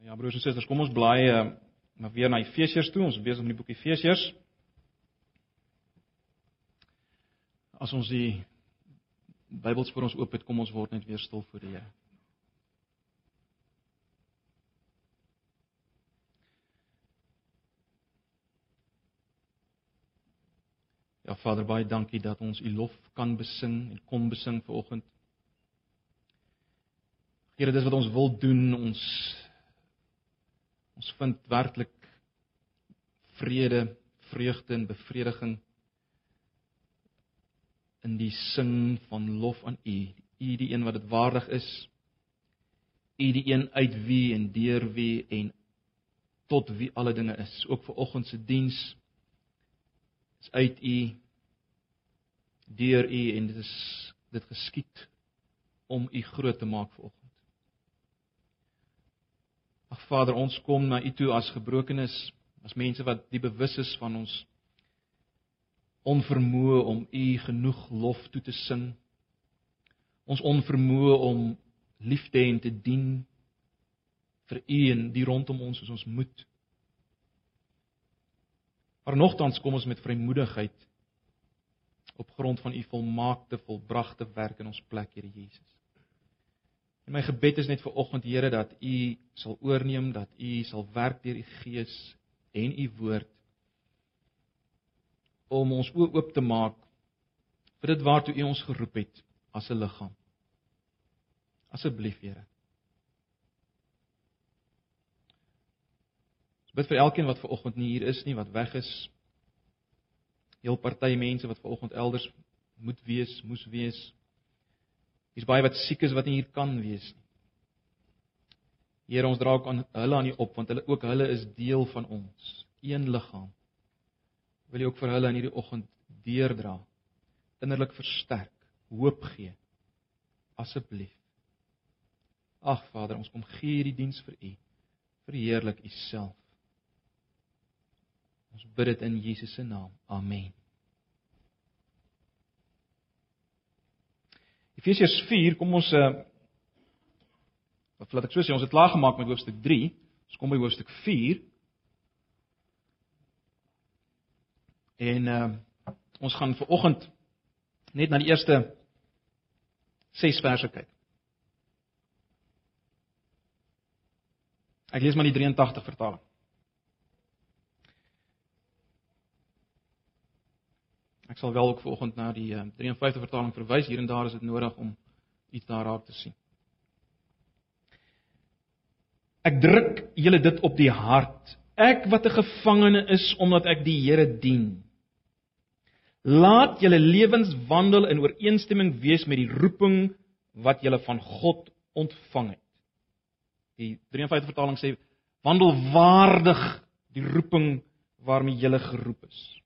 Ja broers en susters, kom ons blaai uh, maar weer na Efesiërs toe. Ons is besig met die boek Efesiërs. As ons die Bybels vir ons oop het, kom ons word net weer stil voor die Here. Ja Vader, baie dankie dat ons U lof kan besing en kon besing vanoggend. Here, dis wat ons wil doen. Ons Ons vind werklik vrede, vreugde en bevrediging in die sing van lof aan U, U die een wat dit waardig is. U die een uit wie en deur wie en tot wie alle dinge is. Ook vir oggend se diens is uit U deur U en dit is dit geskied om U groot te maak vir oggend. Ag Vader, ons kom na U toe as gebrokenes, as mense wat die bewus is van ons onvermoë om U genoeg lof toe te sing. Ons onvermoë om lief te hê en te dien vir U en die rondom ons soos ons moet. Maar nogtans kom ons met vrymoedigheid op grond van U volmaakte volbragte werk in ons plek, Here Jesus. En my gebed is net vir oggend Here dat U sal oorneem, dat U sal werk deur U Gees en U woord om ons oë oop te maak vir dit waartoe U ons geroep het as 'n liggaam. Asseblief Here. Ons bid vir elkeen wat ver oggend nie hier is nie, wat weg is. Heel party mense wat ver oggend elders moet wees, moes wees. Hier's baie wat siek is wat nie hier kan wees nie. Here, ons dra ook aan hulle aan U op want hulle ook hulle is deel van ons, een liggaam. Wil U ook vir hulle in hierdie oggend deurdra, innerlik versterk, hoop gee. Asseblief. Ag Vader, ons kom gee hierdie diens vir U. Verheerlik U self. Ons bid dit in Jesus se naam. Amen. Efesiërs 4, kom ons uh of laat ek so sê, ons het klaar gemaak met hoofstuk 3. Ons kom by hoofstuk 4. En uh ons gaan vir oggend net na die eerste 6 verse kyk. Ek lees maar die 83 vertaling. Ek sal wel ook vanoggend na die 53 eh, vertaling verwys. Hier en daar is dit nodig om iets daar raak te sien. Ek druk julle dit op die hart. Ek wat 'n gevangene is omdat ek die Here dien. Laat julle lewens wandel in ooreenstemming wees met die roeping wat julle van God ontvang het. Die 53 vertaling sê wandel waardig die roeping waarmee jy geroep is.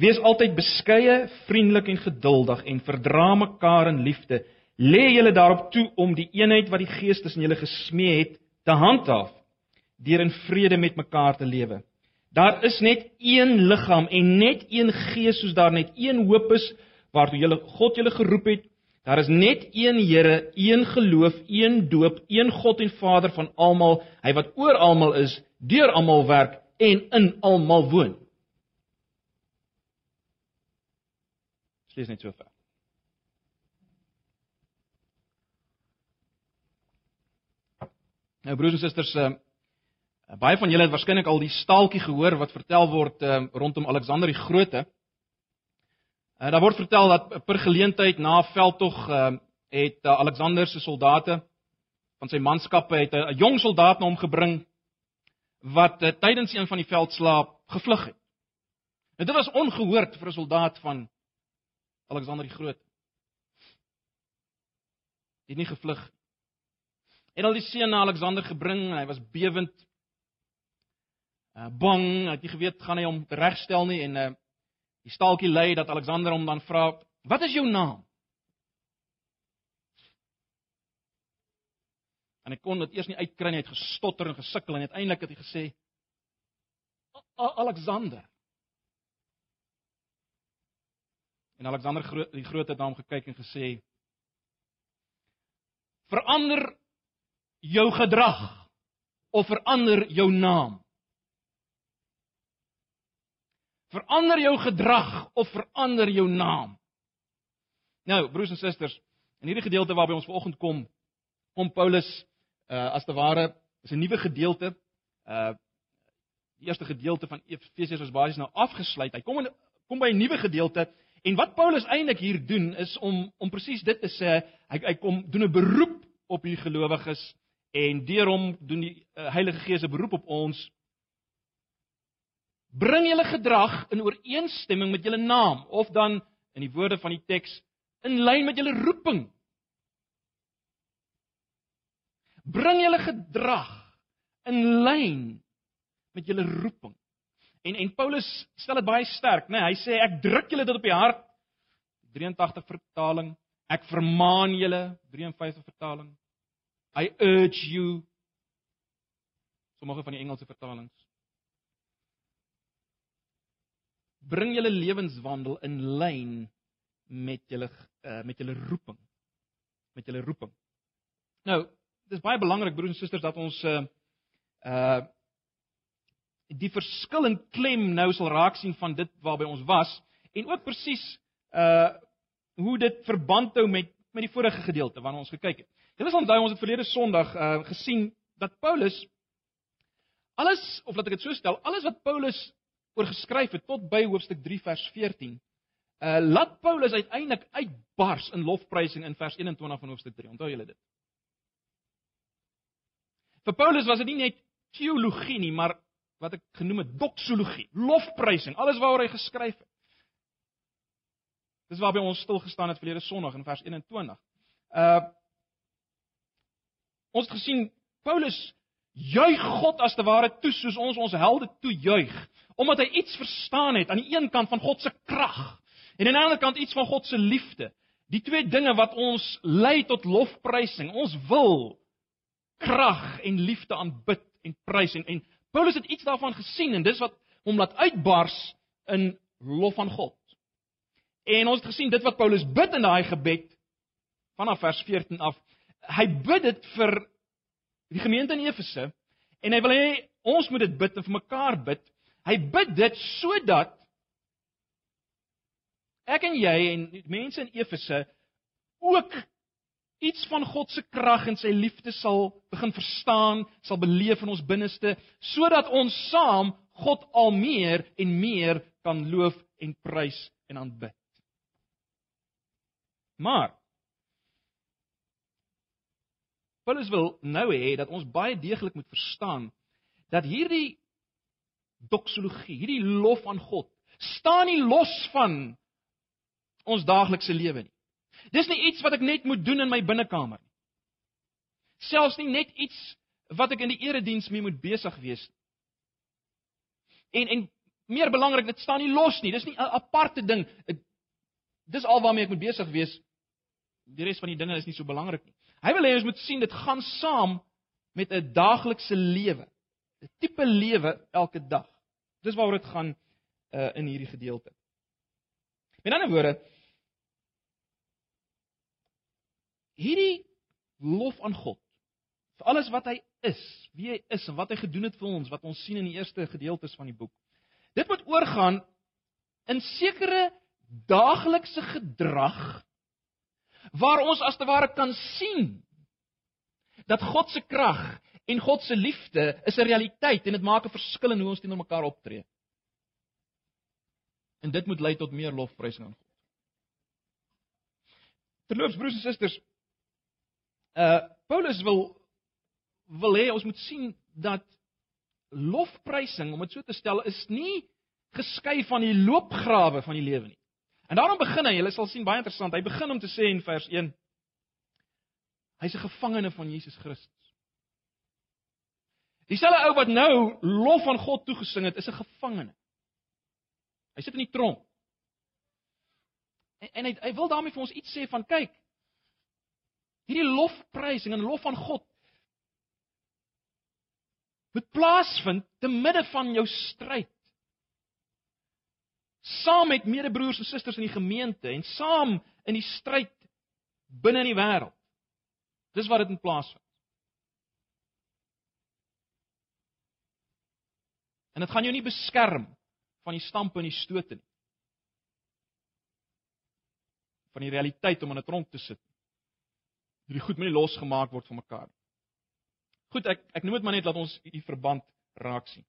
Wees altyd beskeie, vriendelik en geduldig en verdra mekaar in liefde. Lê julle daarop toe om die eenheid wat die Gees tussen julle gesmee het te handhaaf deur in vrede met mekaar te lewe. Daar is net een liggaam en net een Gees soos daar net een hoop is waartoe julle God julle geroep het. Daar is net een Here, een geloof, een doop, een God en Vader van almal, hy wat oor almal is, deur almal werk en in almal woon. Lees net so ver. Nou broers en susters, uh, baie van julle het waarskynlik al die staaltjie gehoor wat vertel word uh, rondom Alexander die Grote. Uh, daar word vertel dat per geleentheid na veldtog uh, het uh, Alexander se soldate van sy manskappe het 'n jong soldaat na hom gebring wat tydens een van die veldslae gevlug het. En dit was ongehoord vir 'n soldaat van Alexander die Groot. Het nie gevlug. Het al die seun na Alexander gebring en hy was bewend. Uh bang, hy het nie geweet gaan hy hom regstel nie en uh die staaltjie lei dat Alexander hom dan vra, "Wat is jou naam?" En hy kon dit eers nie uitkry nie, hy het gestotter en gesukkel en uiteindelik het hy gesê, "Alexander." En Alexander die Groot het na hom gekyk en gesê: "Verander jou gedrag of verander jou naam? Verander jou gedrag of verander jou naam? Nou, broers en susters, in hierdie gedeelte waarby ons vanoggend kom, kom Paulus uh as te ware is 'n nuwe gedeelte. Uh die eerste gedeelte van Efesiërs is basies nou afgesluit. Hy kom in kom by 'n nuwe gedeelte en wat Paulus eintlik hier doen is om om presies dit te sê. Hy hy kom doen 'n beroep op hierdie gelowiges en deur hom doen die uh, Heilige Gees 'n beroep op ons bring julle gedrag in ooreenstemming met julle naam of dan in die woorde van die teks in lyn met julle roeping. Bring julle gedrag in lyn met julle roeping. En en Paulus stel dit baie sterk, né? Nee, hy sê ek druk julle dit op die hart. 83 vertaling. Ek vermaan julle, 53 vertaling. I urge you. Sommige van die Engelse vertalings. Bring julle lewenswandel in lyn met julle uh, met julle roeping. Met julle roeping. Nou, dis baie belangrik broers en susters dat ons uh uh die verskil in klem nou sal raak sien van dit waarby ons was en ook presies uh hoe dit verband hou met met die vorige gedeelte waarna ons gekyk het. Julle sal onthou ons het verlede Sondag uh gesien dat Paulus alles of laat ek dit so stel, alles wat Paulus oor geskryf het tot by hoofstuk 3 vers 14 uh laat Paulus uiteindelik uitbars in lofprysing in vers 21 van hoofstuk 3. Onthou julle dit? Vir Paulus was dit nie net teologie nie, maar wat ek genoem het doxologie, lofprysing, alles waaroor hy geskryf het. Dis waarby ons stil gestaan het verlede Sondag in vers 21. Uh Ons het gesien Paulus juig God as te ware toe soos ons ons helde toe juig, omdat hy iets verstaan het aan die een kant van God se krag en aan die ander kant iets van God se liefde. Die twee dinge wat ons lei tot lofprysing. Ons wil krag en liefde aanbid en prys en en Paulus het iets daarvan gesien en dis wat hom laat uitbars in lof aan God. En ons het gesien dit wat Paulus bid in daai gebed vanaf vers 14 af. Hy bid dit vir die gemeente in Efese en hy wil hê ons moet dit bid en vir mekaar bid. Hy bid dit sodat ek en jy en mense in Efese ook iets van God se krag en sy liefde sal begin verstaan, sal beleef in ons binneste, sodat ons saam God al meer en meer kan loof en prys en aanbid. Maar Paulus wil nou hê dat ons baie deeglik moet verstaan dat hierdie doxologie, hierdie lof aan God, staan nie los van ons daaglikse lewe nie. Dis nie iets wat ek net moet doen in my binnekamer nie. Selfs nie net iets wat ek in die erediens mee moet besig wees nie. En en meer belangrik, dit staan nie los nie. Dis nie 'n aparte ding. Dis al waarmee ek moet besig wees. Die res van die dinge is nie so belangrik nie. Hy wil hê ons moet sien dit gaan saam met 'n daaglikse lewe. 'n Tipe lewe elke dag. Dis waaroor dit gaan uh, in hierdie gedeelte. Met ander woorde, hierdie lof aan God vir alles wat hy is, wie hy is en wat hy gedoen het vir ons wat ons sien in die eerste gedeeltes van die boek. Dit moet oorgaan in sekere daaglikse gedrag waar ons as te ware kan sien dat God se krag en God se liefde is 'n realiteit en dit maak 'n verskil in hoe ons teenoor mekaar optree. En dit moet lei tot meer lofprysing aan God. Terloops broers en susters, Uh Paulus wil wil hê ons moet sien dat lofprysing, om dit so te stel, is nie geskei van die loopgrawe van die lewe nie. En daarom begin hy, julle sal sien baie interessant, hy begin om te sê in vers 1 hy's 'n gevangene van Jesus Christus. Dieselfde ou wat nou lof aan God toegesing het, is 'n gevangene. Hy sit in die tronk. En, en hy hy wil daarmee vir ons iets sê van kyk, hierdie lofprysing en lof aan God moet plaasvind te midde van jou stryd. Saam met medebroers en susters in die gemeente en saam in die stryd binne in die wêreld. Dis wat dit in plaas vind. En dit gaan jou nie beskerm van die stampe en die stote nie. Van die realiteit om in 'n tronk te sit. Hierdie goed moet nie losgemaak word van mekaar nie. Goed, ek ek noem dit maar net dat ons die verband raak sien.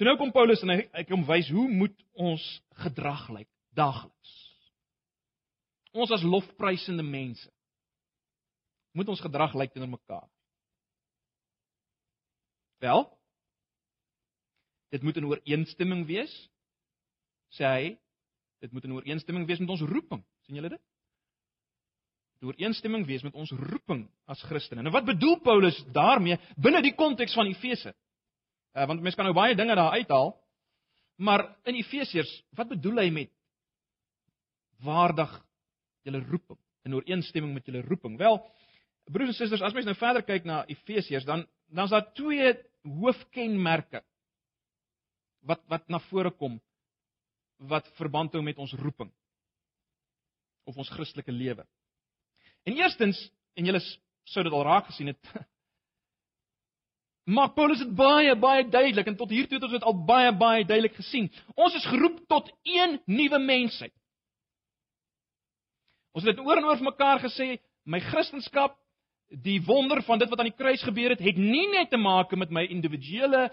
So nou kom Paulus en hy hy kom wys hoe moet ons gedrag lyk daagliks. Ons as lofprysende mense moet ons gedrag lyk teenoor mekaar. Wel, dit moet in ooreenstemming wees sê hy, dit moet in ooreenstemming wees met ons roeping. sien julle dit? Ooreenstemming wees met ons roeping as Christene. En wat bedoel Paulus daarmee binne die konteks van Efese? Uh, want mense kan nou baie dinge daar uithaal. Maar in Efesiërs, wat bedoel hy met waardig julle roeping in ooreenstemming met julle roeping? Wel, broers en susters, as mens nou verder kyk na Efesiërs, dan dan's daar twee hoofkenmerke wat wat na vore kom wat verband hou met ons roeping of ons Christelike lewe. En eerstens, en julle sou dit al raak gesien het, Maar Paulus het baie baie duidelik en tot hier toe het ons dit al baie baie duidelik gesien. Ons is geroep tot een nuwe mensheid. Ons het dit oor en oor vir mekaar gesê, my Christendom, die wonder van dit wat aan die kruis gebeur het, het nie net te maak met my individuele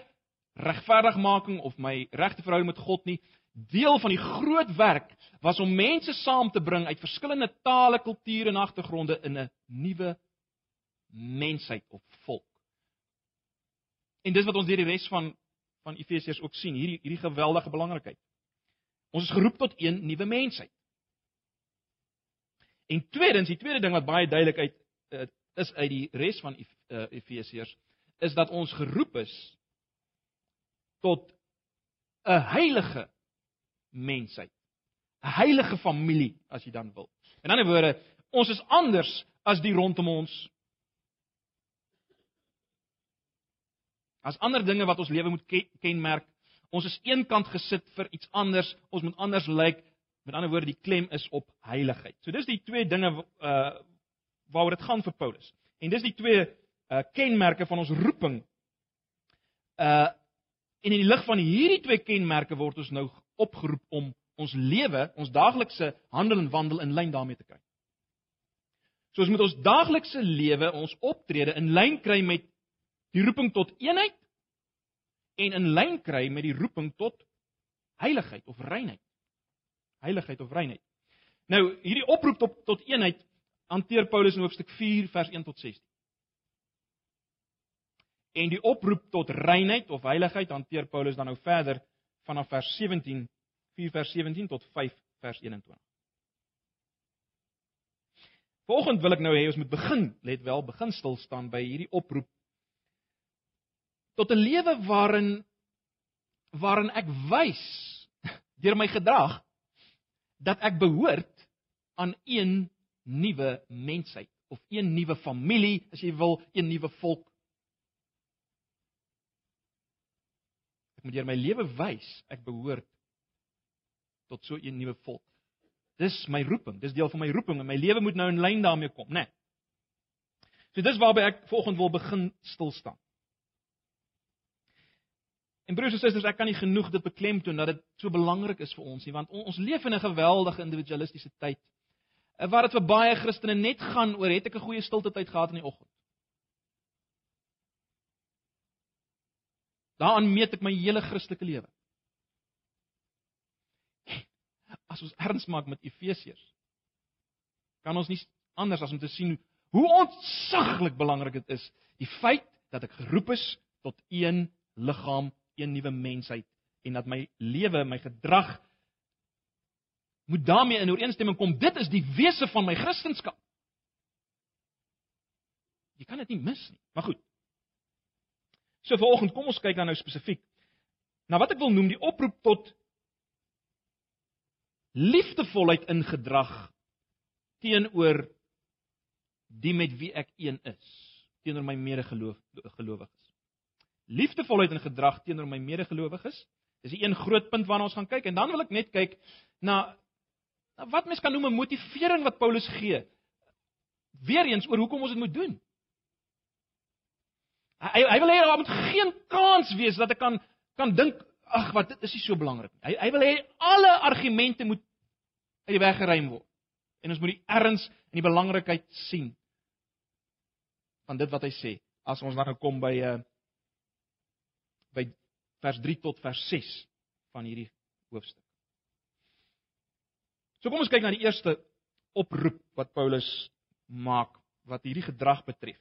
regverdigmaking of my regte verhouding met God nie. Deel van die groot werk was om mense saam te bring uit verskillende tale, kulture en agtergronde in 'n nuwe mensheid of volk. En dis wat ons deur die res van van Efesiërs ook sien, hierdie hierdie geweldige belangrikheid. Ons is geroep tot een nuwe mensheid. En tweedens, die tweede ding wat baie duidelik uit uh, is uit die res van uh, Efesiërs is dat ons geroep is tot 'n heilige mensheid. 'n Heilige familie as jy dan wil. In ander woorde, ons is anders as die rondom ons As ander dinge wat ons lewe moet kenmerk. Ons is eenkant gesit vir iets anders. Ons moet anders lyk. Met ander woorde, die klem is op heiligheid. So dis die twee dinge uh waaroor dit gaan vir Paulus. En dis die twee uh kenmerke van ons roeping. Uh en in die lig van hierdie twee kenmerke word ons nou opgeroep om ons lewe, ons daaglikse handel en wandel in lyn daarmee te kry. So ons moet ons daaglikse lewe, ons optrede in lyn kry met die roeping tot eenheid en in lyn kry met die roeping tot heiligheid of reinheid. Heiligheid of reinheid. Nou, hierdie oproep tot tot eenheid hanteer Paulus in hoofstuk 4 vers 1 tot 16. En die oproep tot reinheid of heiligheid hanteer Paulus dan nou verder vanaf vers 17 4 vers 17 tot 5 vers 21. Volgende wil ek nou hê ons moet begin, let wel, begin stil staan by hierdie oproep tot 'n lewe waarin waarin ek wys deur my gedrag dat ek behoort aan een nuwe mensheid of een nuwe familie, as jy wil, een nuwe volk. Ek moet deur my lewe wys ek behoort tot so 'n nuwe volk. Dis my roeping, dis deel van my roeping en my lewe moet nou in lyn daarmee kom, né? Nee. So dis waarby ek volgende wil begin stil staan. En broers en susters, ek kan nie genoeg dit beklemtoon dat dit so belangrik is vir ons nie, want ons leef in 'n geweldige individualistiese tyd. Eh, waar dit vir baie Christene net gaan oor het ek 'n goeie stilte tyd gehad in die oggend. Daaraan meet ek my hele Christelike lewe. As ons erns maak met Efesiërs, kan ons nie anders as om te sien hoe ontsaglik belangrik dit is, die feit dat ek geroep is tot een liggaam een nuwe mensheid en dat my lewe, my gedrag moet daarmee in ooreenstemming kom. Dit is die wese van my Christendom. Jy kan dit nie mis nie. Maar goed. So vanoggend kom ons kyk dan nou spesifiek na wat ek wil noem die oproep tot liefdevolheid in gedrag teenoor die met wie ek een is, teenoor my medegelowiges liefdevolheid in gedrag teenoor my medegelowiges. Dis 'n een groot punt waarna ons gaan kyk en dan wil ek net kyk na, na wat mens kan noem 'n motivering wat Paulus gee. Weereens oor hoekom ons dit moet doen. Hy hy wil hê daar moet geen kans wees dat ek kan kan dink ag wat dit is nie so belangrik nie. Hy hy wil hê alle argumente moet uit die weg geruim word. En ons moet die erns en die belangrikheid sien van dit wat hy sê. As ons nou kom by uh by vers 3 tot vers 6 van hierdie hoofstuk. So kom ons kyk na die eerste oproep wat Paulus maak wat hierdie gedrag betref.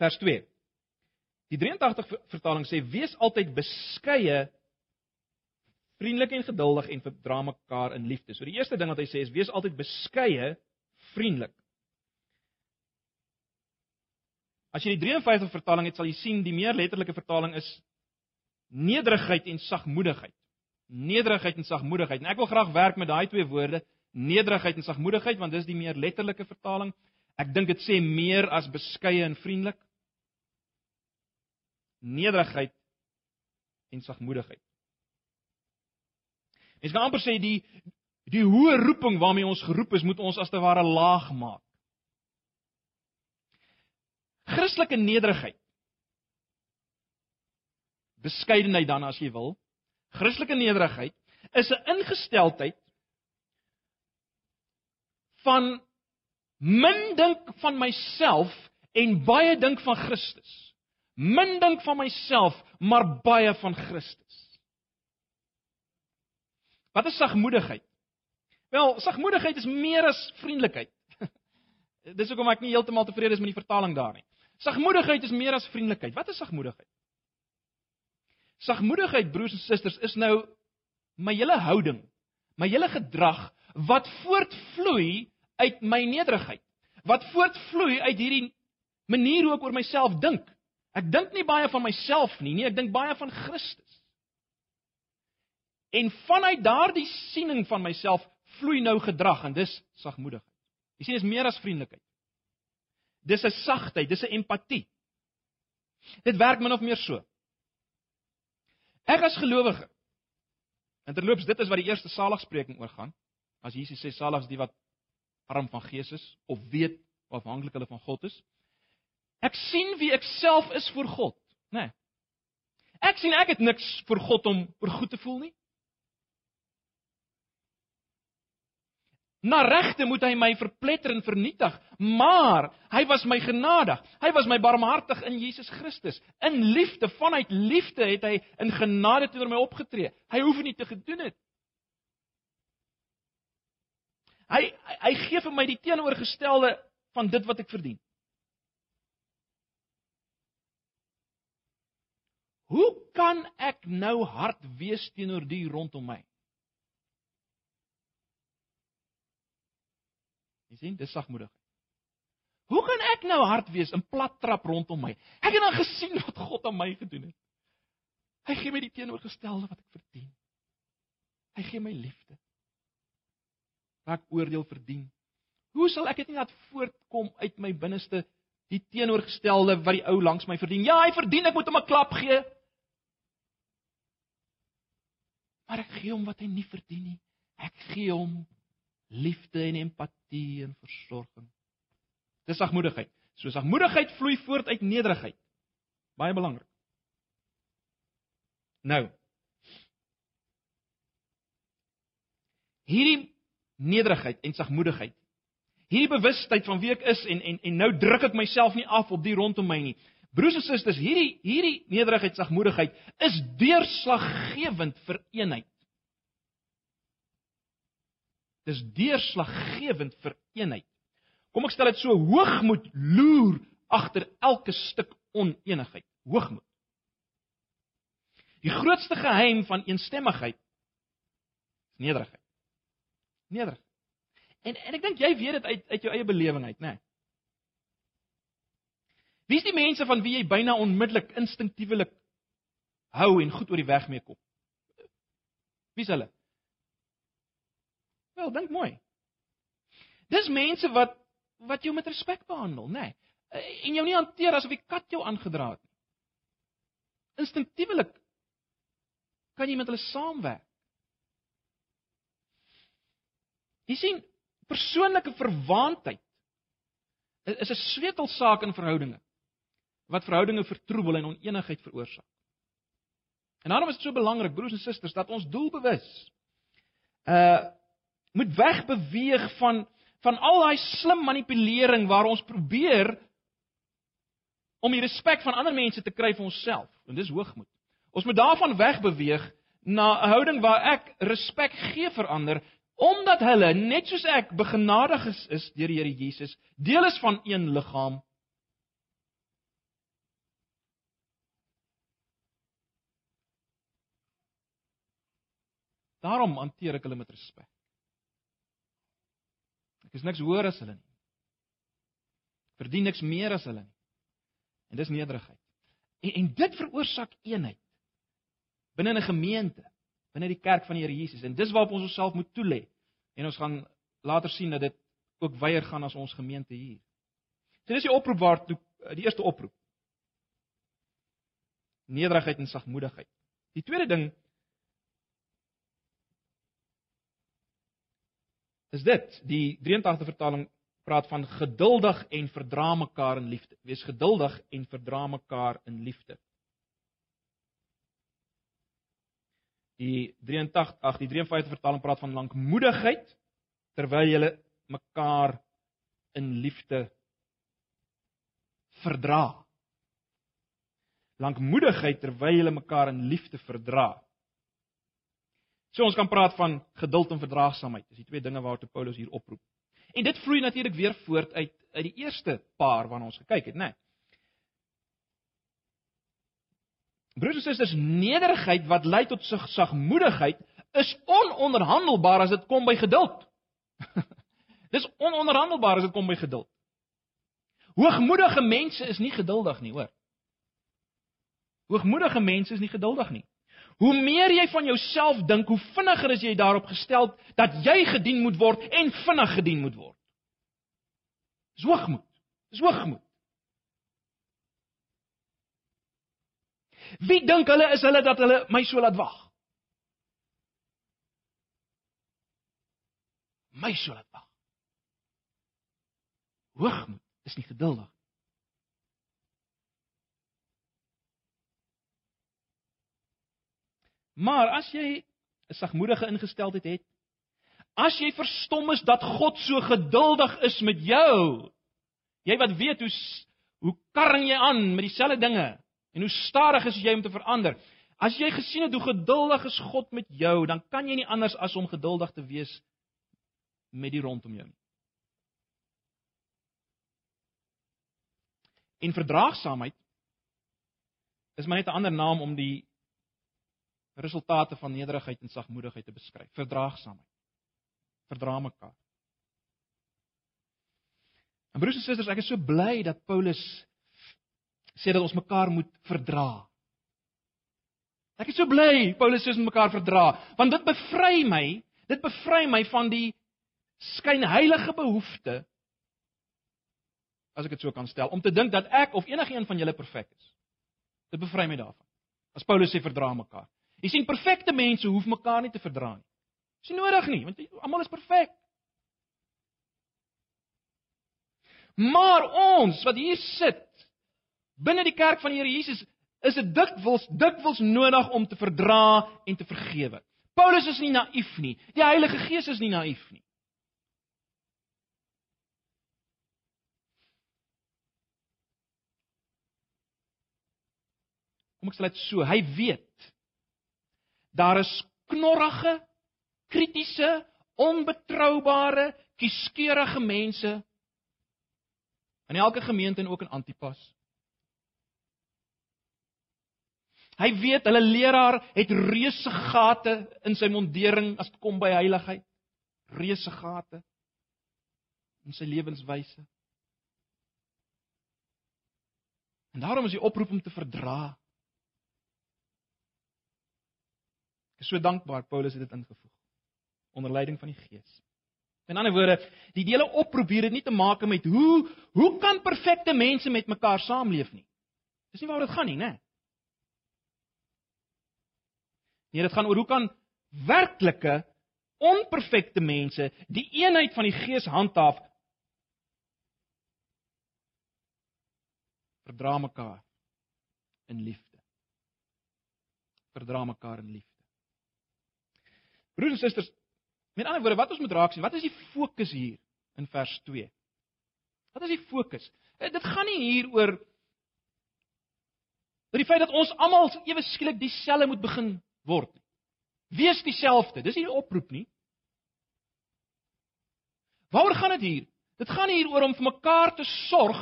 Vers 2. Die 83 vertaling sê wees altyd beskeie, vriendelik en geduldig en verdra mekaar in liefde. So die eerste ding wat hy sê is wees altyd beskeie, vriendelik. As jy die 53 vertaling het, sal jy sien die meer letterlike vertaling is nederigheid en sagmoedigheid. Nederigheid en sagmoedigheid. En ek wil graag werk met daai twee woorde, nederigheid en sagmoedigheid, want dis die meer letterlike vertaling. Ek dink dit sê meer as beskeie en vriendelik nederigheid en sagmoedigheid. Mens kan amper sê die die hoë roeping waarmee ons geroep is, moet ons as te ware laag maak. Christelike nederigheid. Beskeidenheid dan as jy wil. Christelike nederigheid is 'n ingesteldheid van min dink van myself en baie dink van Christus min dink van myself, maar baie van Christus. Wat is sagmoedigheid? Wel, sagmoedigheid is meer as vriendelikheid. Dis hoekom ek nie heeltemal tevrede is met die vertaling daar nie. Sagmoedigheid is meer as vriendelikheid. Wat is sagmoedigheid? Sagmoedigheid, broers en susters, is nou my hele houding, my hele gedrag wat voortvloei uit my nederigheid. Wat voortvloei uit hierdie manier hoe ek oor myself dink. Ek dink nie baie van myself nie, nee, ek dink baie van Christus. En vanuit daardie siening van myself vloei nou gedrag en dis sagmoedigheid. Jy sien, dit is meer as vriendelikheid. Dis 'n sagtheid, dis 'n empatie. Dit werk min of meer so. Ek as gelowige. Interloops, dit is wat die eerste saligspreking oor gaan. As Jesus sê saligs die wat arm van gees is of weet of afhanklik hulle van God is. Ek sien wie ek self is voor God, né? Nee. Ek sien ek het niks vir God om oor goed te voel nie. Na regte moet hy my verpletter en vernietig, maar hy was my genadig. Hy was my barmhartig in Jesus Christus. In liefde, vanuit liefde het hy in genade teenoor my opgetree. Hy hoef nie te gedoen het. Hy hy gee vir my die teenoorgestelde van dit wat ek verdien. Hoe kan ek nou hard wees teenoor die rondom my? Jy sien, dis sagmoedig. Hoe kan ek nou hard wees en plat trap rondom my? Ek het dan gesien wat God aan my gedoen het. Hy gee my die teenoorgestelde wat ek verdien. Hy gee my liefde. Wat ek oordeel verdien. Hoe sal ek dit nie laat voortkom uit my binneste die teenoorgestelde wat die ou langs my verdien? Ja, hy verdien, ek moet hom 'n klap gee. Maar ek gee hom wat hy nie verdien nie. Ek gee hom liefde en empatie en versorging. Dis sagmoedigheid. So sagmoedigheid vloei voort uit nederigheid. Baie belangrik. Nou. Hierdie nederigheid en sagmoedigheid. Hierdie bewustheid van wie ek is en en en nou druk ek myself nie af op die rondom my nie. Broers en susters, hierdie hierdie nederigheid, sagmoedigheid is deurslaggewend vir eenheid. Dis deurslaggewend vir eenheid. Kom ek stel dit so, hoogmoed loer agter elke stuk oneenigheid. Hoogmoed. Die grootste geheim van eensstemmigheid is nederigheid. Nederig. En en ek dink jy weet dit uit uit jou eie belewing uit, né? Nee. Wie is die mense van wie jy byna onmiddellik instinktiewelik hou en goed oor die weg mee kom? Wie is hulle? Wel, dink mooi. Dis mense wat wat jou met respek behandel, nê? Nee. En jou nie hanteer asof die kat jou aangedra het nie. Instinktiewelik kan jy met hulle saamwerk. Jy sien, Persoonlike verwaandheid is 'n sleutelsaak in verhoudinge wat verhoudinge vertroebel en oneenigheid veroorsaak. En daarom is dit so belangrik broers en susters dat ons doelbewus uh moet wegbeweeg van van al daai slim manipulering waar ons probeer om die respek van ander mense te kry vir onsself. En dis hoogmoed. Ons moet daarvan wegbeweeg na 'n houding waar ek respek gee vir ander omdat hulle net soos ek begenadig is, is deur die Here Jesus, deel is van een liggaam. Daarom hanteer ek hulle met respek. Ek is niks hoër as hulle nie. Verdien niks meer as hulle nie. En dis nederigheid. En en dit veroorsaak eenheid binne 'n gemeente, binne die kerk van die Here Jesus. En dis waarop ons onsself moet toelê. En ons gaan later sien dat dit ook weier gaan as ons gemeente hier. So dis die oproep waar toe die eerste oproep. Nederigheid en sagmoedigheid. Die tweede ding is dit, die 83 vertaling praat van geduldig en verdra mekaar in liefde. Wees geduldig en verdra mekaar in liefde. Die 83 ag die 53 vertaling praat van lankmoedigheid terwyl jy mekaar in liefde verdra. Lankmoedigheid terwyl jy mekaar in liefde verdra. So ons kan praat van geduld en verdraagsaamheid. Dis die twee dinge waartoe Paulus hier oproep. En dit vloei natuurlik weer voort uit uit die eerste paar waarna ons gekyk het, né? Nee. Broers en susters, nederigheid wat lei tot sagmoedigheid is ononderhandelbaar as dit kom by geduld. Dis ononderhandelbaar as dit kom by geduld. Hoogmoedige mense is nie geduldig nie, hoor. Hoogmoedige mense is nie geduldig nie. Hoe meer jy van jouself dink, hoe vinniger is jy daarop gestel dat jy gedien moet word en vinnig gedien moet word. Dis hoogmoed. Dis hoogmoed. Wie dink hulle is hulle dat hulle my so laat wag? My so laat wag. Hoogmoed is nie geduldig Maar as jy 'n sagmoedige ingesteldheid het, as jy verstom is dat God so geduldig is met jou, jy wat weet hoe hoe karring jy aan met dieselfde dinge en hoe stadig is jy om te verander. As jy gesien het hoe geduldig is God met jou, dan kan jy nie anders as om geduldig te wees met die rondom jou nie. En verdraagsaamheid is maar net 'n ander naam om die resultate van nederigheid en sagmoedigheid te beskryf. Verdraagsaamheid. Verdra mekaar. En broers en susters, ek is so bly dat Paulus sê dat ons mekaar moet verdra. Ek is so bly Paulus sê ons moet mekaar verdra, want dit bevry my, dit bevry my van die skynheilige behoefte as ek dit so kan stel, om te dink dat ek of enigiemand van julle perfek is. Dit bevry my daarvan. As Paulus sê verdra mekaar. Jy sien perfekte mense hoef mekaar nie te verdra nie. Dis nie nodig nie, want almal is perfek. Maar ons wat hier sit binne die kerk van die Here Jesus, is dit dikwels dikwels nodig om te verdra en te vergewe. Paulus is nie naïef nie. Die Heilige Gees is nie naïef nie. Kom ek sê dit so, hy weet Daar is knorrige, kritiese, onbetroubare, kieskeurige mense in elke gemeente en ook in Antipas. Hy weet hulle leraar het reuse gate in sy mondering as dit kom by heiligheid. Reuse gate in sy lewenswyse. En daarom is die oproep om te verdra Ek is so dankbaar Paulus het dit ingevoeg onder leiding van die Gees. In ander woorde, die hele oproep hier het nie te maak met hoe hoe kan perfekte mense met mekaar saamleef nie. Dis nie waaroor dit gaan nie, né? Nee, dit gaan oor hoe kan werklike onperfekte mense die eenheid van die Gees handhaaf, verdra mekaar in liefde. Verdra mekaar in liefde. Broers en susters, met ander woorde, wat ons moet raak sien, wat is die fokus hier in vers 2? Wat is die fokus? Eh, dit gaan nie hier oor oor die feit dat ons almal ewe skielik dieselfde moet begin word nie. Wees dieselfde. Dis nie 'n oproep nie. Waaroor gaan dit hier? Dit gaan hier oor om vir mekaar te sorg.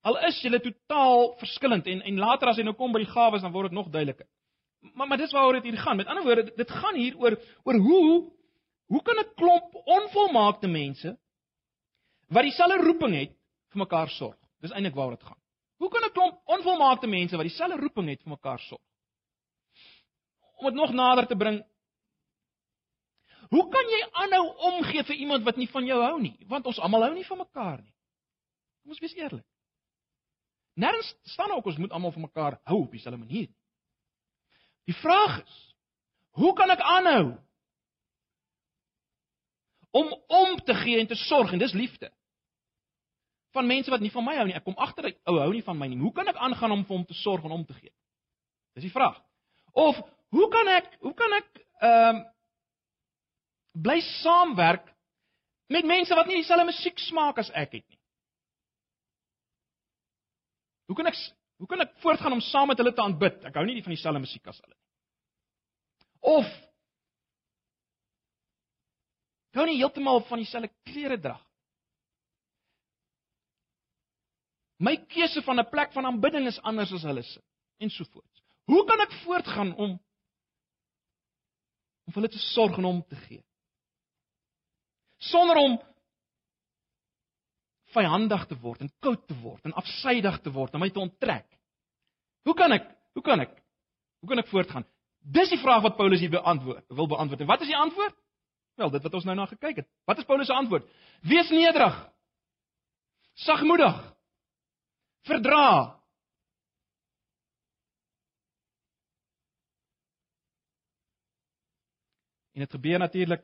Al is julle totaal verskillend en en later as jy nou kom by die gawes dan word dit nog duideliker. Maar maar dis waaroor dit hier gaan. Met ander woorde, dit gaan hier oor oor hoe hoe kan 'n klomp onvolmaakte mense wat dieselfde roeping het vir mekaar sorg? Dis eintlik waaroor dit gaan. Hoe kan 'n klomp onvolmaakte mense wat dieselfde roeping het vir mekaar sorg? Om dit nog nader te bring. Hoe kan jy aanhou omgee vir iemand wat nie van jou hou nie? Want ons almal hou nie van mekaar nie. Kom ons wees eerlik. Nêrens staan ook ons moet almal van mekaar hou op dieselfde manier. Die vraag is: Hoe kan ek aanhou om om te gee en te sorg en dis liefde van mense wat nie van my hou nie. Ek kom agter dat ou hou nie van my nie. Hoe kan ek aangaan om vir hom te sorg en om te gee? Dis die vraag. Of hoe kan ek hoe kan ek ehm um, bly saamwerk met mense wat nie dieselfde musiek smaak as ek het nie? Hoe kan ek hoe kan ek voortgaan om saam met hulle te aanbid? Ek hou nie van dieselfde musiek as hulle nie. Of hou nie heeltemal van dieselfde klere dra. My keuse van 'n plek van aanbidding is anders as hulle se en so voort. Hoe kan ek voortgaan om om vir hulle te sorg en om te gee? Sonder om vyandig te word en koud te word en afsydig te word en my te onttrek. Hoe kan ek? Hoe kan ek? Hoe kan ek voortgaan? Dis die vraag wat Paulus hier beantwoord, wil beantwoord. En wat is die antwoord? Wel, dit wat ons nou na gekyk het. Wat is Paulus se antwoord? Wees nederig. Sagmoedig. Verdra. En dit gebeur natuurlik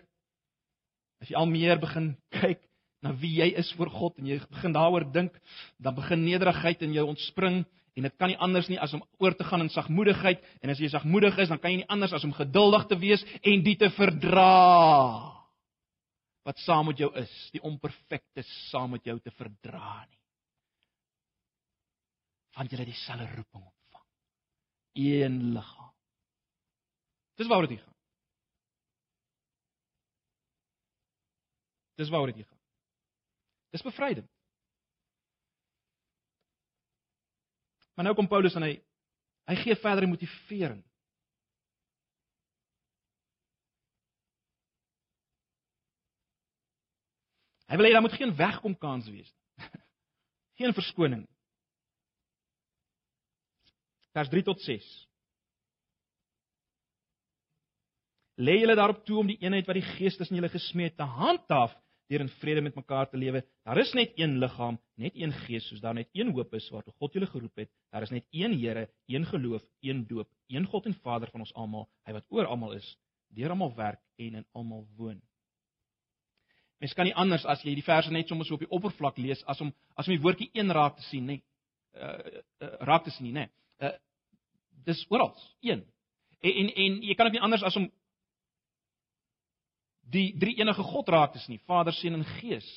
as jy al meer begin kyk na wie jy is voor God en jy begin daaroor dink, dan begin nederigheid in jou ontspring en dit kan nie anders nie as om oor te gaan in sagmoedigheid en as jy sagmoedig is dan kan jy nie anders as om geduldig te wees en dit te verdra wat saam met jou is, die onperfekte saam met jou te verdra nie. Want jy het dieselfde roeping ontvang. Een liggaam. Dis waaroor dit gaan. Dis waaroor dit gaan. Dis bevrydend. Maar nou kom Paulus en hy hy gee verdere motivering. Hy wil hê daar moet geen wegkom kans wees nie. Geen verskoning. Vers 3 tot 6. Lê julle daarop toe om die eenheid wat die Gees tussen julle gesmee het te handhaaf deur in vrede met mekaar te lewe. Daar is net een liggaam, net een gees, soos daar net een hoop is waartoe God julle geroep het. Daar is net een Here, een geloof, een doop, een God en Vader van ons almal, hy wat oor almal is, deur almal werk en in almal woon. Mens kan nie anders as jy die verse net sommer so op die oppervlak lees as om as om die woordjie een raak te sien, nê. Uh, uh raak te sien nie, nê. Uh dis oral, een. En en en jy kan dit nie anders as om die drie enige God raak te sien, Vader, Seun en Gees.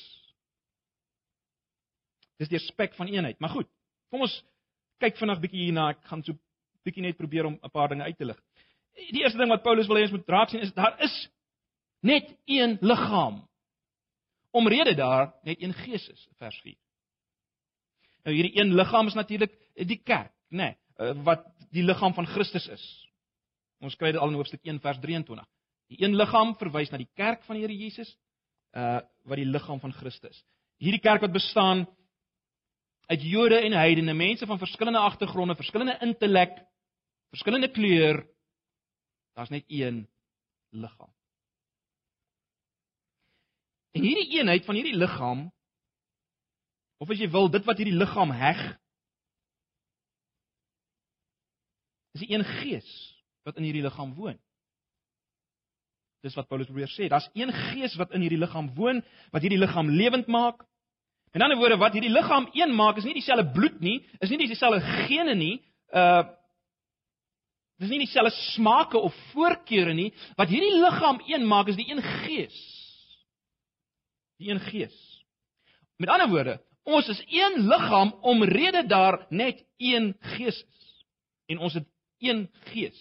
Dis die aspek van eenheid. Maar goed, kom ons kyk vinnig bietjie hierna. Ek gaan so bietjie net probeer om 'n paar dinge uit te lig. Die eerste ding wat Paulus wil hê ons moet raak sien is daar is net een liggaam. Omrede daar net een Gees is, vers 4. Nou hierdie een liggaam is natuurlik die kerk, nê, nee, wat die liggaam van Christus is. Ons kry dit al in hoofstuk 1 vers 23. Die een liggaam verwys na die kerk van die Here Jesus, uh wat die liggaam van Christus. Hierdie kerk wat bestaan uit Jode en heidene, mense van verskillende agtergronde, verskillende intellek, verskillende kleur. Daar's net een liggaam. En hierdie eenheid van hierdie liggaam of as jy wil, dit wat hierdie liggaam heg, is die een gees wat in hierdie liggaam woon. Dis wat Paulus probeer sê. Daar's een gees wat in hierdie liggaam woon, wat hierdie liggaam lewend maak. In ander woorde, wat hierdie liggaam een maak, is nie dieselfde bloed nie, is nie dieselfde gene nie, uh dis nie dieselfde smake of voorkeure nie. Wat hierdie liggaam een maak, is die een gees. Die een gees. Met ander woorde, ons is een liggaam omrede daar net een gees is. En ons het een gees.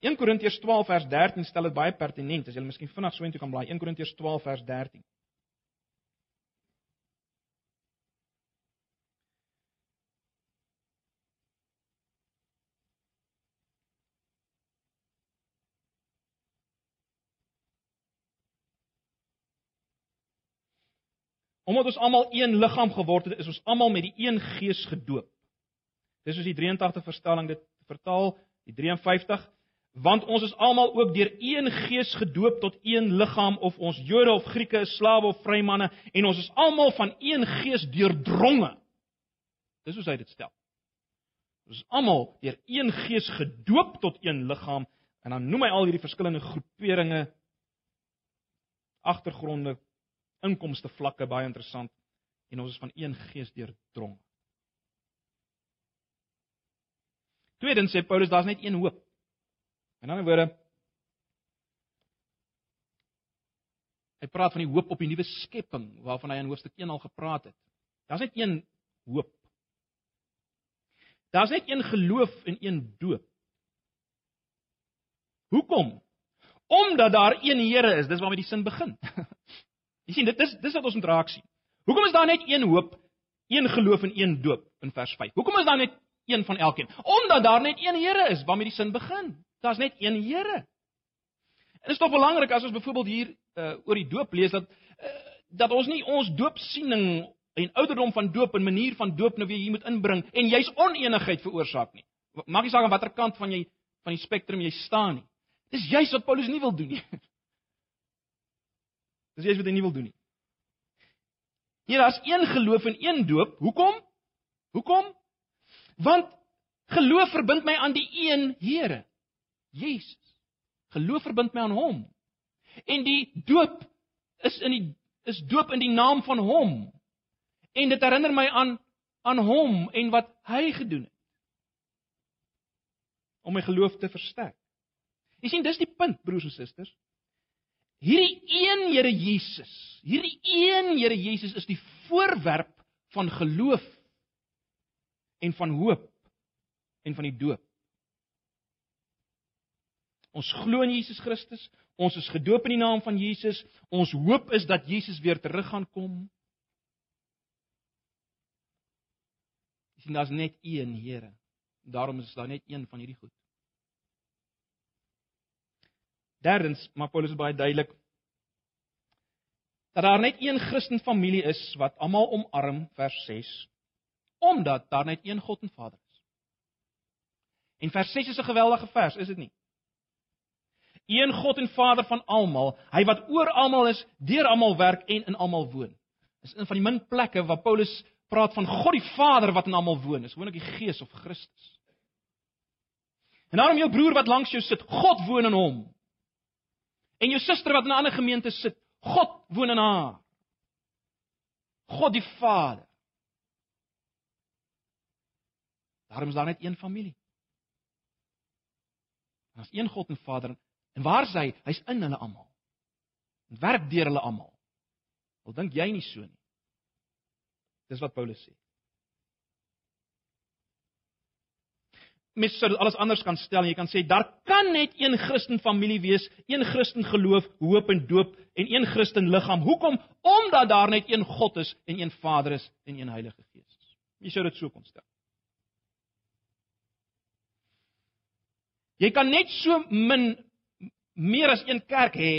1 Korintiërs 12 vers 13 stel dit baie pertinent. As jy miskien vinnig so intoe kan blaai. 1 Korintiërs 12 vers 13. Omdat ons almal een liggaam geword het, is ons almal met die een gees gedoop. Dis soos die 83 vertaling dit vertaal, die 53 want ons is almal ook deur een gees gedoop tot een liggaam of ons Jode of Grieke, slawe of vrymanne en ons is almal van een gees deurdronge. Dis hoe hy dit stel. Ons is almal deur een gees gedoop tot een liggaam en dan noem hy al hierdie verskillende groeperinge agtergronde inkomste vlakke baie interessant en ons is van een gees deurdrong. Tweedens sê Paulus daar's net een hoop. In ander woorde hy praat van die hoop op die nuwe skepping waarvan hy in hoofstuk 1 al gepraat het. Daar's net een hoop. Daar's net een geloof en een doop. Hoekom? Omdat daar een Here is, dis waarmee die sin begin. Jy sien, dit is dis wat ons moet raak sien. Hoekom is daar net een hoop, een geloof en een doop in vers 5? Hoekom is daar net een van elkeen? Omdat daar net een Here is waarmee die sin begin. Daar's net een Here. En dit is tog belangrik as ons byvoorbeeld hier uh, oor die doop lees dat uh, dat ons nie ons doopsiening en ouderdom van doop en manier van doop nou weer hier moet inbring en jy's oneenigheid veroorsaak nie. Maak nie saak aan watter kant van jy van die spektrum jy staan nie. Dis juist wat Paulus nie wil doen nie. Dis juist wat hy nie wil doen nie. Hier daar's een geloof en een doop. Hoekom? Hoekom? Want geloof verbind my aan die een Here. Jesus. Geloof verbind my aan hom. En die doop is in die is doop in die naam van hom. En dit herinner my aan aan hom en wat hy gedoen het. Om my geloof te versterk. Jy sien, dis die punt, broers en susters. Hierdie een Here Jesus, hierdie een Here Jesus is die voorwerp van geloof en van hoop en van die doop. Ons glo in Jesus Christus. Ons is gedoop in die naam van Jesus. Ons hoop is dat Jesus weer terug gaan kom. Jy sien daar's net een Here. Daarom is daar net een van hierdie goed. Derdens, maar Paulus is baie duidelik dat daar net een Christen familie is wat almal omarm vers 6 omdat daar net een God en Vader is. En vers 6 is 'n geweldige vers, is dit nie? Een God en Vader van almal, hy wat oor almal is, deur almal werk en in almal woon. Dis een van die min plekke waar Paulus praat van God die Vader wat in almal woon. Dis gewoonlik die Gees of Christus. En daarom jou broer wat langs jou sit, God woon in hom. En jou suster wat in 'n ander gemeente sit, God woon in haar. God die Vader. Daarom is daar net een familie. Daar's een God en Vader En waar is hy? Hy's in hulle almal. En werk deur hulle almal. Al dink jy nie so nie. Dis wat Paulus sê. Mes sou alles anders kan stel en jy kan sê daar kan net een Christen familie wees, een Christen geloof, hoop en doop en een Christen liggaam. Hoekom? Omdat daar net een God is en een Vader is en een Heilige Gees is. Jy sou dit so kon stel. Jy kan net so min meer as een kerk hê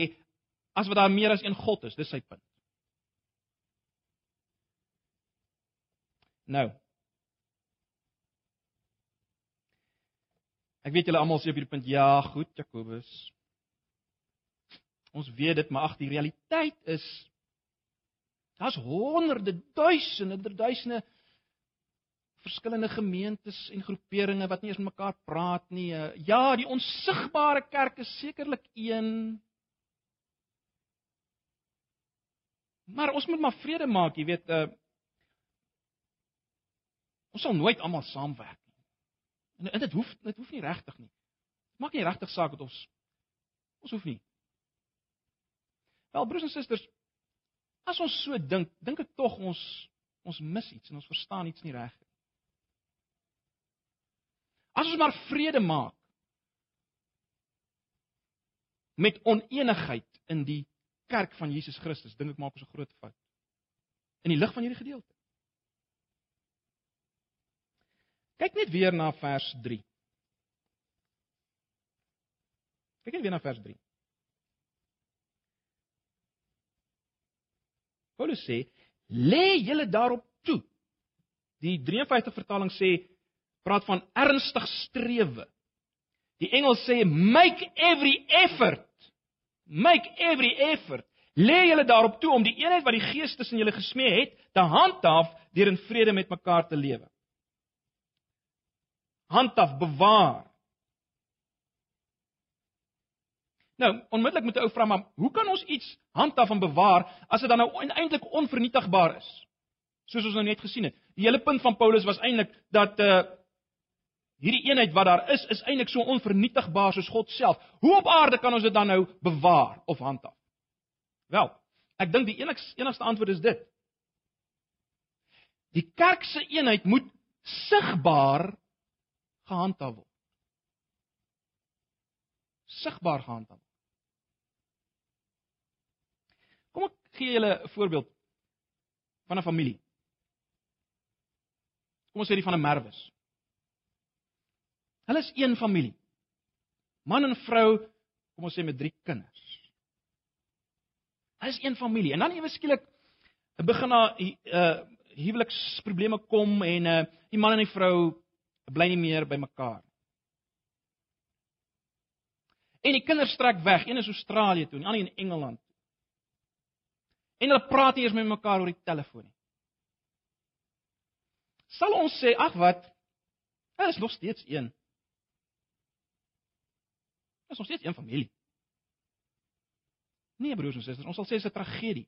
as wat daar meer as een God is. Dis sy punt. Nou. Ek weet julle almal sê op hierdie punt ja, goed, Jakobus. Ons weet dit, maar ag die realiteit is daar's honderde, duisende, duisende verskillende gemeentes en groeperinge wat nie eens met mekaar praat nie. Uh, ja, die onsigbare kerk is sekerlik een. Maar ons moet maar vrede maak, jy weet, uh ons sal nooit almal saamwerk nie. En, en dit hoef dit hoef nie regtig nie. Maak nie regtig saak wat ons ons hoef nie. Wel broers en susters, as ons so dink, dink ek tog ons ons mis iets en ons verstaan iets nie reg. As ons maar vrede maak met onenigheid in die kerk van Jesus Christus, dink ek maak ons 'n groot fout. In die lig van hierdie gedeelte. Kyk net weer na vers 3. Kyk net weer na vers 3. Paulus sê: "Lê julle daarop toe." Die 53 vertaling sê praat van ernstig strewe. Die Engels sê make every effort. Make every effort. Lê julle daarop toe om die eenheid wat die Gees tussen julle gesmee het, te handhaaf deur in vrede met mekaar te lewe. Handhaaf, bewaar. Nou, onmiddellik moet 'n ou vra maar, hoe kan ons iets handhaaf en bewaar as dit dan nou eintlik onvernietigbaar is? Soos ons nou net gesien het. Die hele punt van Paulus was eintlik dat uh hierdie eenheid wat daar is, is eintlik so onvernietigbaar soos God self. Hoe op aarde kan ons dit dan nou bewaar of handhaaf? Wel, ek dink die enigste enigste antwoord is dit. Die kerk se eenheid moet sigbaar gehandhaaf word. Sigbaar gehandhaaf. Kom ek gee julle 'n voorbeeld van 'n familie. Kom ons sê die van 'n Merwes. Hulle is een familie. Man en vrou, kom ons sê met 3 kinders. Hulle is een familie. En dan ewe skielik begin daar uh huweliksprobleme kom en uh die man en die vrou bly nie meer by mekaar. En die kinders trek weg, een is Australië toe die ander in Engeland. En hulle praat eers met mekaar oor die telefoon. Sal ons sê, ag wat, hulle is nog steeds een. Is ons steeds een familie. Nee broers en susters, ons sal sê dit is 'n tragedie.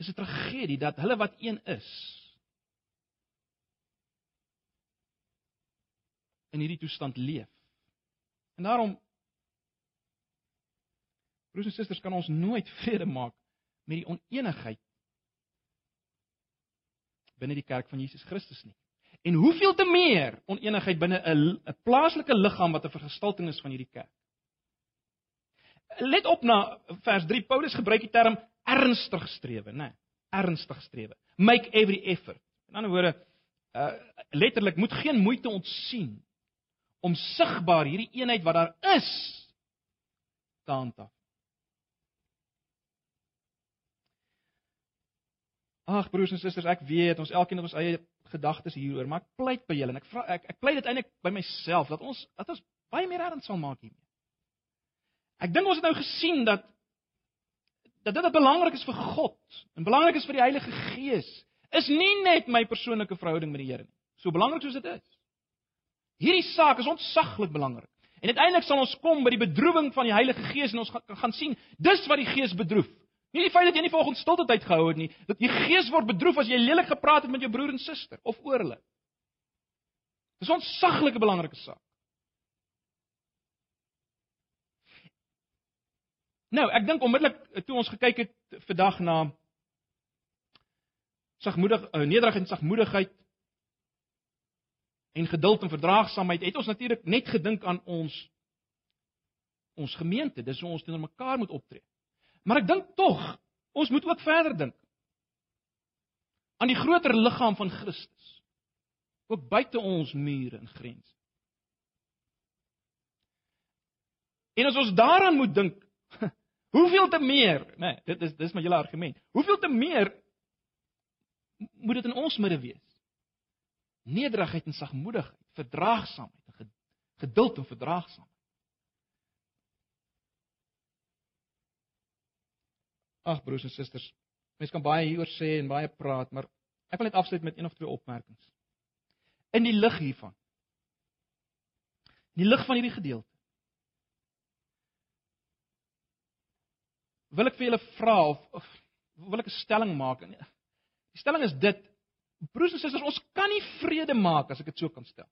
Dis 'n tragedie dat hulle wat een is in hierdie toestand leef. En daarom broers en susters kan ons nooit vrede maak met die oneenigheid binne die kerk van Jesus Christus nie. En hoeveel te meer oneenigheid binne 'n 'n plaaslike liggaam wat 'n vergestalting is van hierdie kerk. Let op na vers 3. Paulus gebruik die term ernstig strewe, né? Nee, ernstig strewe. Make every effort. In ander woorde, uh letterlik moet geen moeite ontsien om sigbaar hierdie eenheid wat daar is te handhaaf. Ag broers en susters, ek weet ons elkeen het ons eie gedagtes hieroor, maar ek pleit by julle en ek vra ek ek pleit dit eintlik by myself dat ons dat ons baie meer erns sal maak hiermee. Ek dink ons het nou gesien dat dat dit wat belangrik is vir God en belangrik is vir die Heilige Gees is nie net my persoonlike verhouding met die Here nie. So belangrik soos dit is. Hierdie saak is ontsaglik belangrik. En uiteindelik sal ons kom by die bedroewing van die Heilige Gees en ons gaan gaan sien dis wat die Gees bedroef. Nie die feit dat jy nie volgens stilte tyd gehou het nie, dat jy gees word bedroef as jy lelik gepraat het met jou broer en suster of oor hulle. Dis 'n ontsaglike belangrike saak. Nou, ek dink onmiddellik eh, toe ons gekyk het vandag na sagmoedig, uh, nederigheid en sagmoedigheid en geduld en verdraagsaamheid, het ons natuurlik net gedink aan ons ons gemeente, dis hoe ons teenoor mekaar moet optree. Maar ek dink tog, ons moet ook verder dink aan die groter liggaam van Christus. Ook buite ons mure en grense. En as ons daaraan moet dink, hoeveel te meer, nê, nee, dit is dis my hele argument. Hoeveel te meer moet dit in ons midde wees? Nederigheid en sagmoedigheid, verdraagsaamheid geduld en verdraagsaamheid. Ag broers en susters, mense kan baie hieroor sê en baie praat, maar Ek wil net afsluit met een of twee opmerkings. In die lig hiervan. In die lig van hierdie gedeelte. Wil ek vir julle vra of, of wil ek 'n stelling maak? Die stelling is dit: Broers en susters, ons kan nie vrede maak as ek dit so kan stel.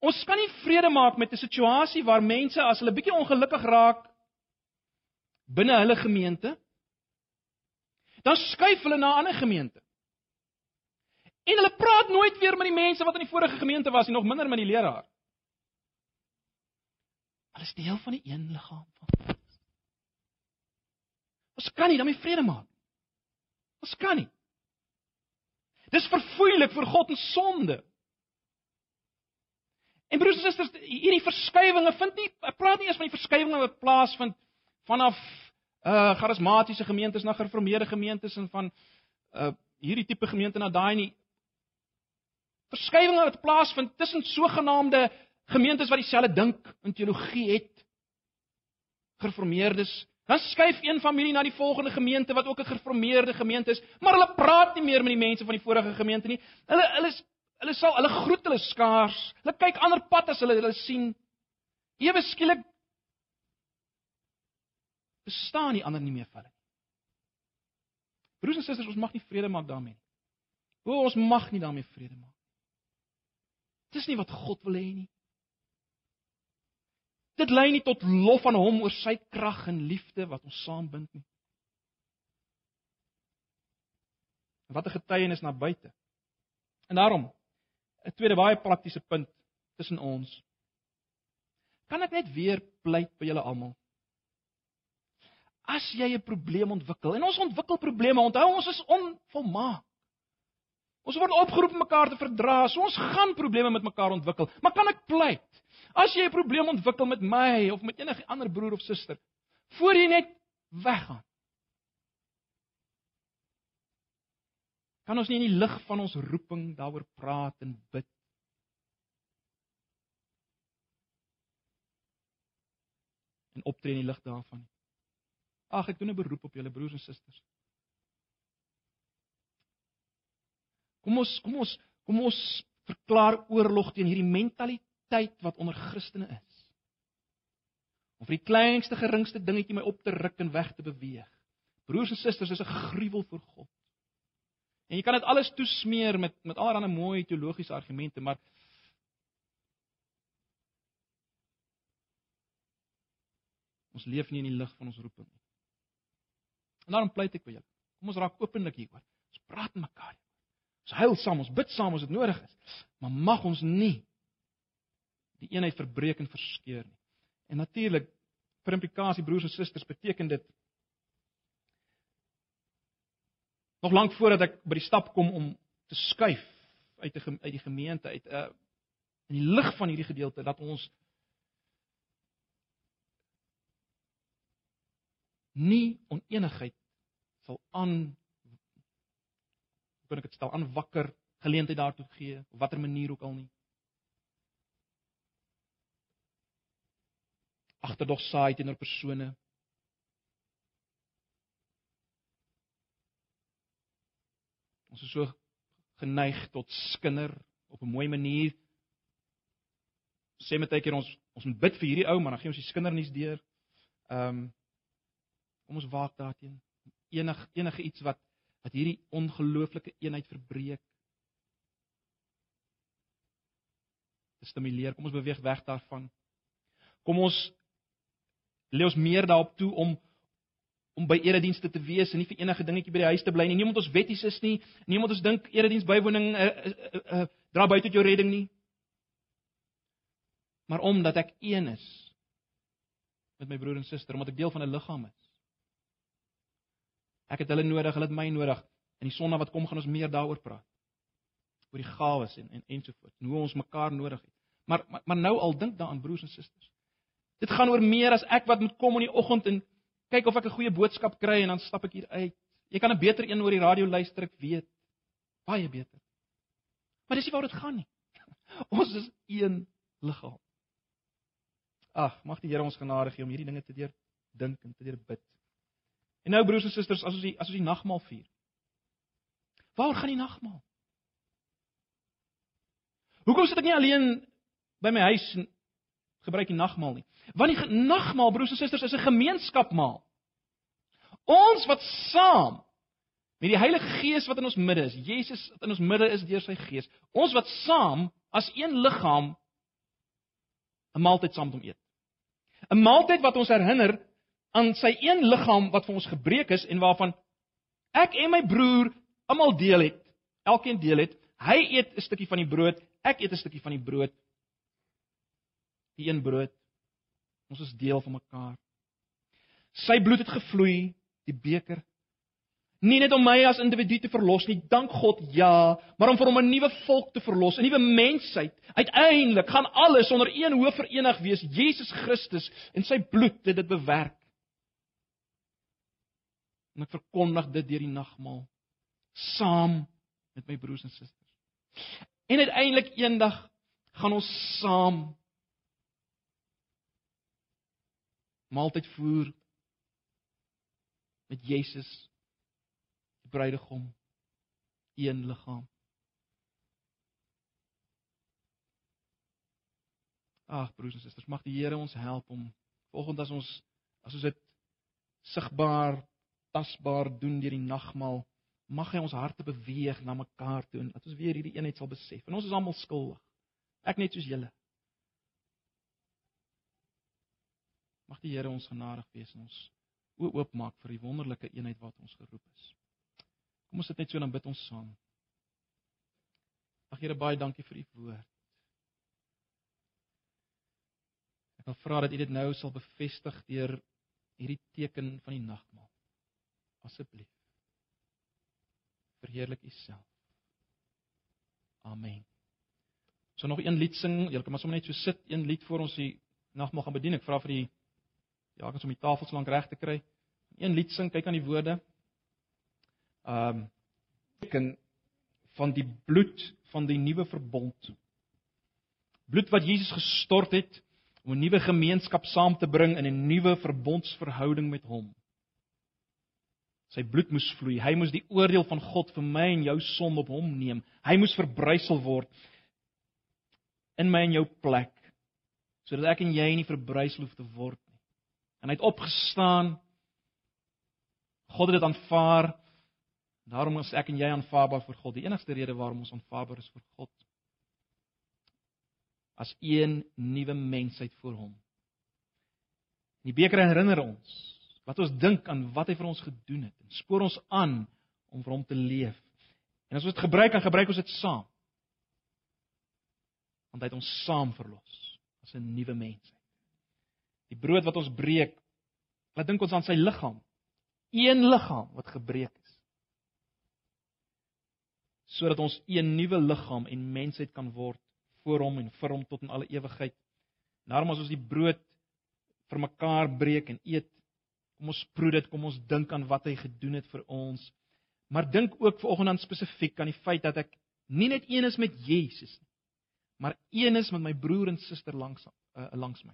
Ons kan nie vrede maak met 'n situasie waar mense as hulle bietjie ongelukkig raak binne hulle gemeente, dan skuif hulle na 'n ander gemeente. En hulle praat nooit weer met die mense wat in die vorige gemeente was nie, nog minder met die leraar. Hulle is deel van die een liggaam van God. Ons kan nie daarmee vrede maak. Ons kan nie. Dis verfoeilik vir God en sonde. En broers en susters, hierdie verskywinge vind nie ek praat nie eers van die verskywinge wat plaasvind vanaf uh charismatiese gemeentes na gereformeerde gemeentes en van uh hierdie tipe gemeente na daai nie. Verskywinge wat plaasvind tussen sogenaamde gemeentes wat dieselfde dink in teologie het. Gereformeerdes, dan skuif een familie na die volgende gemeente wat ook 'n gereformeerde gemeente is, maar hulle praat nie meer met die mense van die vorige gemeente nie. Hulle hulle hulle sal hulle groet hulle skaars. Hulle kyk ander pad as hulle hulle sien. Ewe skielik bestaan nie ander nie meer vir hulle nie. Broers en susters, ons mag nie vrede maak daarmee nie. O, ons mag nie daarmee vrede maak. Dis nie wat God wil hê nie. Dit lei nie tot lof aan hom oor sy krag en liefde wat ons saambind nie. Wat 'n getuienis na buite. En daarom 'n tweede baie praktiese punt tussen ons. Kan ek net weer pleit by julle almal? As jy 'n probleem ontwikkel en ons ontwikkel probleme, onthou ons is onvolmaak. Ons word opgeroep mekaar te verdra. So ons gaan probleme met mekaar ontwikkel. Maar kan ek pleit? As jy 'n probleem ontwikkel met my of met enige ander broer of suster, voor jy net weggaan. Kan ons nie in die lig van ons roeping daaroor praat en bid? En optree in die lig daarvan nie. Ag, ek doen 'n beroep op julle broers en susters. Kom ons kom ons kom ons verklaar oorlog teen hierdie mentaliteit wat onder Christene is. Om vir die kleinste geringste dingetjie my op te ruk en weg te beweeg. Broers en susters, is 'n gruwel vir God. En jy kan dit alles toesmeer met met allerlei mooi teologiese argumente, maar ons leef nie in die lig van ons roeping nie. En daarom pleit ek vir julle. Kom ons raak openlik hieroor. Ons praat met mekaar. Ons huil saam, ons bid saam as dit nodig is. Maar mag ons nie die eenheid verbreek en verskeur nie. En natuurlik vir implikasie broers en susters beteken dit nog lank voordat ek by die stap kom om te skuif uit die uit die gemeente uit uh, in die lig van hierdie gedeelte dat ons nie onenigheid sal aan hoe kan ek dit stel aan wakker geleentheid daartoe gee op watter manier ook al nie. Agterdog saai teenoor persone. Ons is so geneig tot skinder op 'n mooi manier. Sê met keer ons ons moet bid vir hierdie ou maar dan gee ons die skindernuus deur. Ehm um, Kom ons waak daarteen. Enig enige iets wat wat hierdie ongelooflike eenheid verbreek. Te stimuleer. Kom ons beweeg weg daarvan. Kom ons lê ons meer daarop toe om om by eredienste te wees en nie vir enige dingetjie by die huis te bly nie. Niemand ons wetties is nie. Niemand ons dink erediens bywoning uh, uh, uh, dra buite tot jou redding nie. Maar omdat ek een is met my broer en suster, omdat ek deel van 'n liggaam is. Ek het hulle nodig, hulle het my nodig. In die sonnaand wat kom gaan ons meer daaroor praat. Oor die gawes en en ensovoorts. Hoe ons mekaar nodig het. Maar, maar maar nou al dink daaraan broers en susters. Dit gaan oor meer as ek wat moet kom in die oggend en kyk of ek 'n goeie boodskap kry en dan stap ek hier uit. Jy kan 'n beter een oor die radio luister, ek weet. Baie beter. Maar dis nie waar dit gaan nie. Ons is een liggaam. Ag, mag die Here ons genade gee om hierdie dinge te deur dink en te deur bid. En nou broers en susters, as ons die as ons die nagmaal vier. Waaroor gaan die nagmaal? Hoekom sit ek nie alleen by my huis en gebruik die nagmaal nie? Want die nagmaal, broers en susters, is 'n gemeenskapmaal. Ons wat saam met die Heilige Gees wat in ons midde is, Jesus wat in ons midde is deur sy Gees, ons wat saam as een liggaam 'n maaltyd saam hom eet. 'n Maaltyd wat ons herinner aan sy een liggaam wat vir ons gebreek is en waarvan ek en my broer almal deel het. Elkeen deel het. Hy eet 'n stukkie van die brood, ek eet 'n stukkie van die brood. Die een brood. Ons is deel van mekaar. Sy bloed het gevloei, die beker Nie net om my as individu te verlos nie, dank God, ja, maar om vir hom 'n nuwe volk te verlos, 'n nuwe mensheid. Uiteindelik gaan alles onder een hoof verenig wees, Jesus Christus en sy bloed het dit bewerk. En ek verkondig dit deur die nagmaal saam met my broers en susters. En uiteindelik eendag gaan ons saam maaltyd voer met Jesus bruidegom een liggaam. Ag broers en susters, mag die Here ons help om volgens as ons as ons dit sigbaar, tasbaar doen deur die nagmaal, mag hy ons harte beweeg na mekaar toe en dat ons weer hierdie eenheid sal besef. En ons is almal skuldig. Ek net soos julle. Mag die Here ons genadig wees en ons oopmaak vir die wonderlike eenheid wat ons geroep is. Kom ons sit net so en dan bid ons saam. Ag Here, baie dankie vir u woord. Ek wil vra dat u dit nou sal bevestig deur hierdie teken van die nagmaal. Asseblief. Verheerlik u self. Amen. So nog een lied sing. Julle kan maar sommer net so sit, een lied voor ons die nagmaal gaan bedien. Ek vra vir die ja, het om die tafels lank reg te kry. Een lied sing, kyk aan die woorde ehm um, teken van die bloed van die nuwe verbond. Bloed wat Jesus gestort het om 'n nuwe gemeenskap saam te bring in 'n nuwe verbondsverhouding met hom. Sy bloed moes vloei. Hy moes die oordeel van God vir my en jou sonde op hom neem. Hy moes verbrysel word in my en jou plek sodat ek en jy nie verbrysel hoef te word nie. En hy het opgestaan. God het dit aanvaar Daarom is ek en jy aanvaarbaar vir God. Die enigste rede waarom ons aanvaarbaar is vir God as een nuwe mensheid voor hom. Die beker herinner ons wat ons dink aan wat hy vir ons gedoen het en spoor ons aan om vir hom te leef. En as ons dit gebruik, dan gebruik ons dit saam. Want hy het ons saam verlos as 'n nuwe mensheid. Die brood wat ons breek, laat dink ons aan sy liggaam. Een liggaam wat gebreek sodat ons een nuwe liggaam en mensheid kan word voor hom en vir hom tot in alle ewigheid. Daarom as ons die brood vir mekaar breek en eet, kom ons proe dit, kom ons dink aan wat hy gedoen het vir ons. Maar dink ook vanoggend aan spesifiek aan die feit dat ek nie net een is met Jesus nie, maar een is met my broer en suster langs uh, langs my.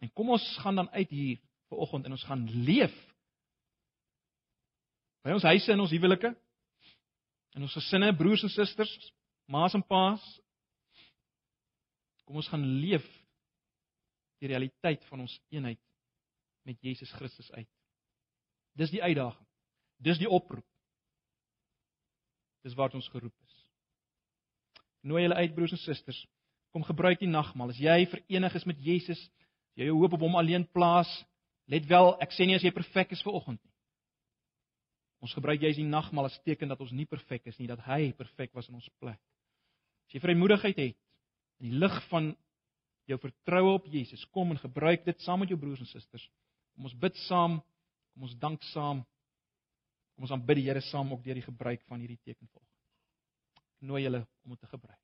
En kom ons gaan dan uit hier vanoggend en ons gaan leef by ons huise en ons huwelike en ons gesinne, broers en susters, ma's en pa's. Kom ons gaan leef die realiteit van ons eenheid met Jesus Christus uit. Dis die uitdaging. Dis die oproep. Dis waar ons geroep is. Nooi julle uit broers en susters, kom gebruik die nagmaal. As jy verenig is met Jesus, jy jou hoop op hom alleen plaas, let wel, ek sê nie as jy perfek is vir oggend nie. Ons gebruik juis die nagmaal as teken dat ons nie perfek is nie, dat hy perfek was in ons plek. As jy vrymoedigheid het in die lig van jou vertroue op Jesus, kom en gebruik dit saam met jou broers en susters. Kom ons bid saam, kom ons dank saam. Kom ons aanbid die Here saam ook deur die gebruik van hierdie teken volg. Ek nooi julle om dit te gebruik.